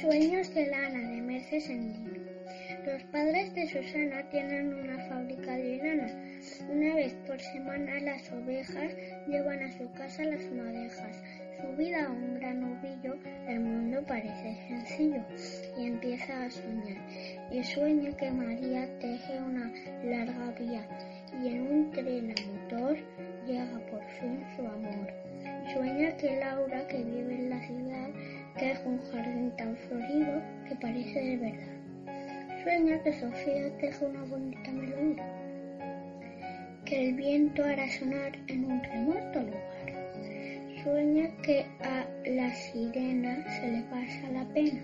Sueños de lana de Merces en Los padres de Susana tienen una fábrica de lana. Una vez por semana las ovejas llevan a su casa las madejas. Subida a un gran ovillo, el mundo parece sencillo y empieza a soñar. Y sueña que María teje una larga vía y en un tren a motor llega por fin su amor. Sueña que Laura, que vive en la ciudad, teje un jardín tan florido que parece de verdad. Sueña que Sofía teje una bonita melodía, que el viento hará sonar en un remoto lugar. Sueña que a la sirena se le pasa la pena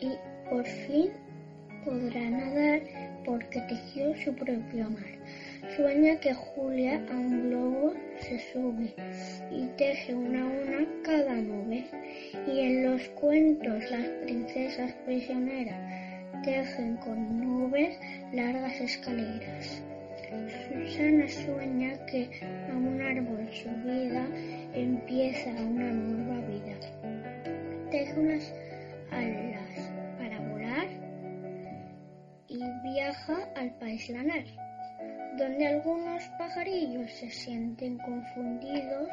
y por fin podrá nadar porque tejió su propio mar. Sueña que Julia a un globo se sube y teje una a una cada nube. Y en los cuentos las princesas prisioneras tejen con nubes largas escaleras. Susana sueña que a un árbol subida empieza una nueva vida. Teje unas alas para volar y viaja al país lanar donde algunos pajarillos se sienten confundidos,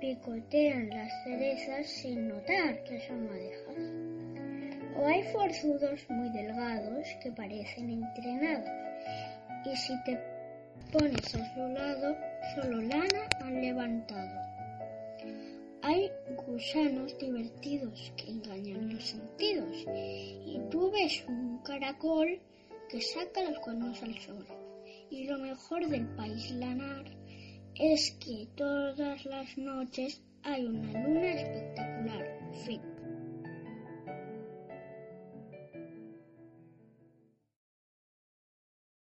picotean las cerezas sin notar que son madejas. O hay forzudos muy delgados que parecen entrenados y si te pones a su lado, solo lana han levantado. Hay gusanos divertidos que engañan los sentidos y tú ves un caracol que saca los cuernos al sol. Y lo mejor del país lanar es que todas las noches hay una luna espectacular.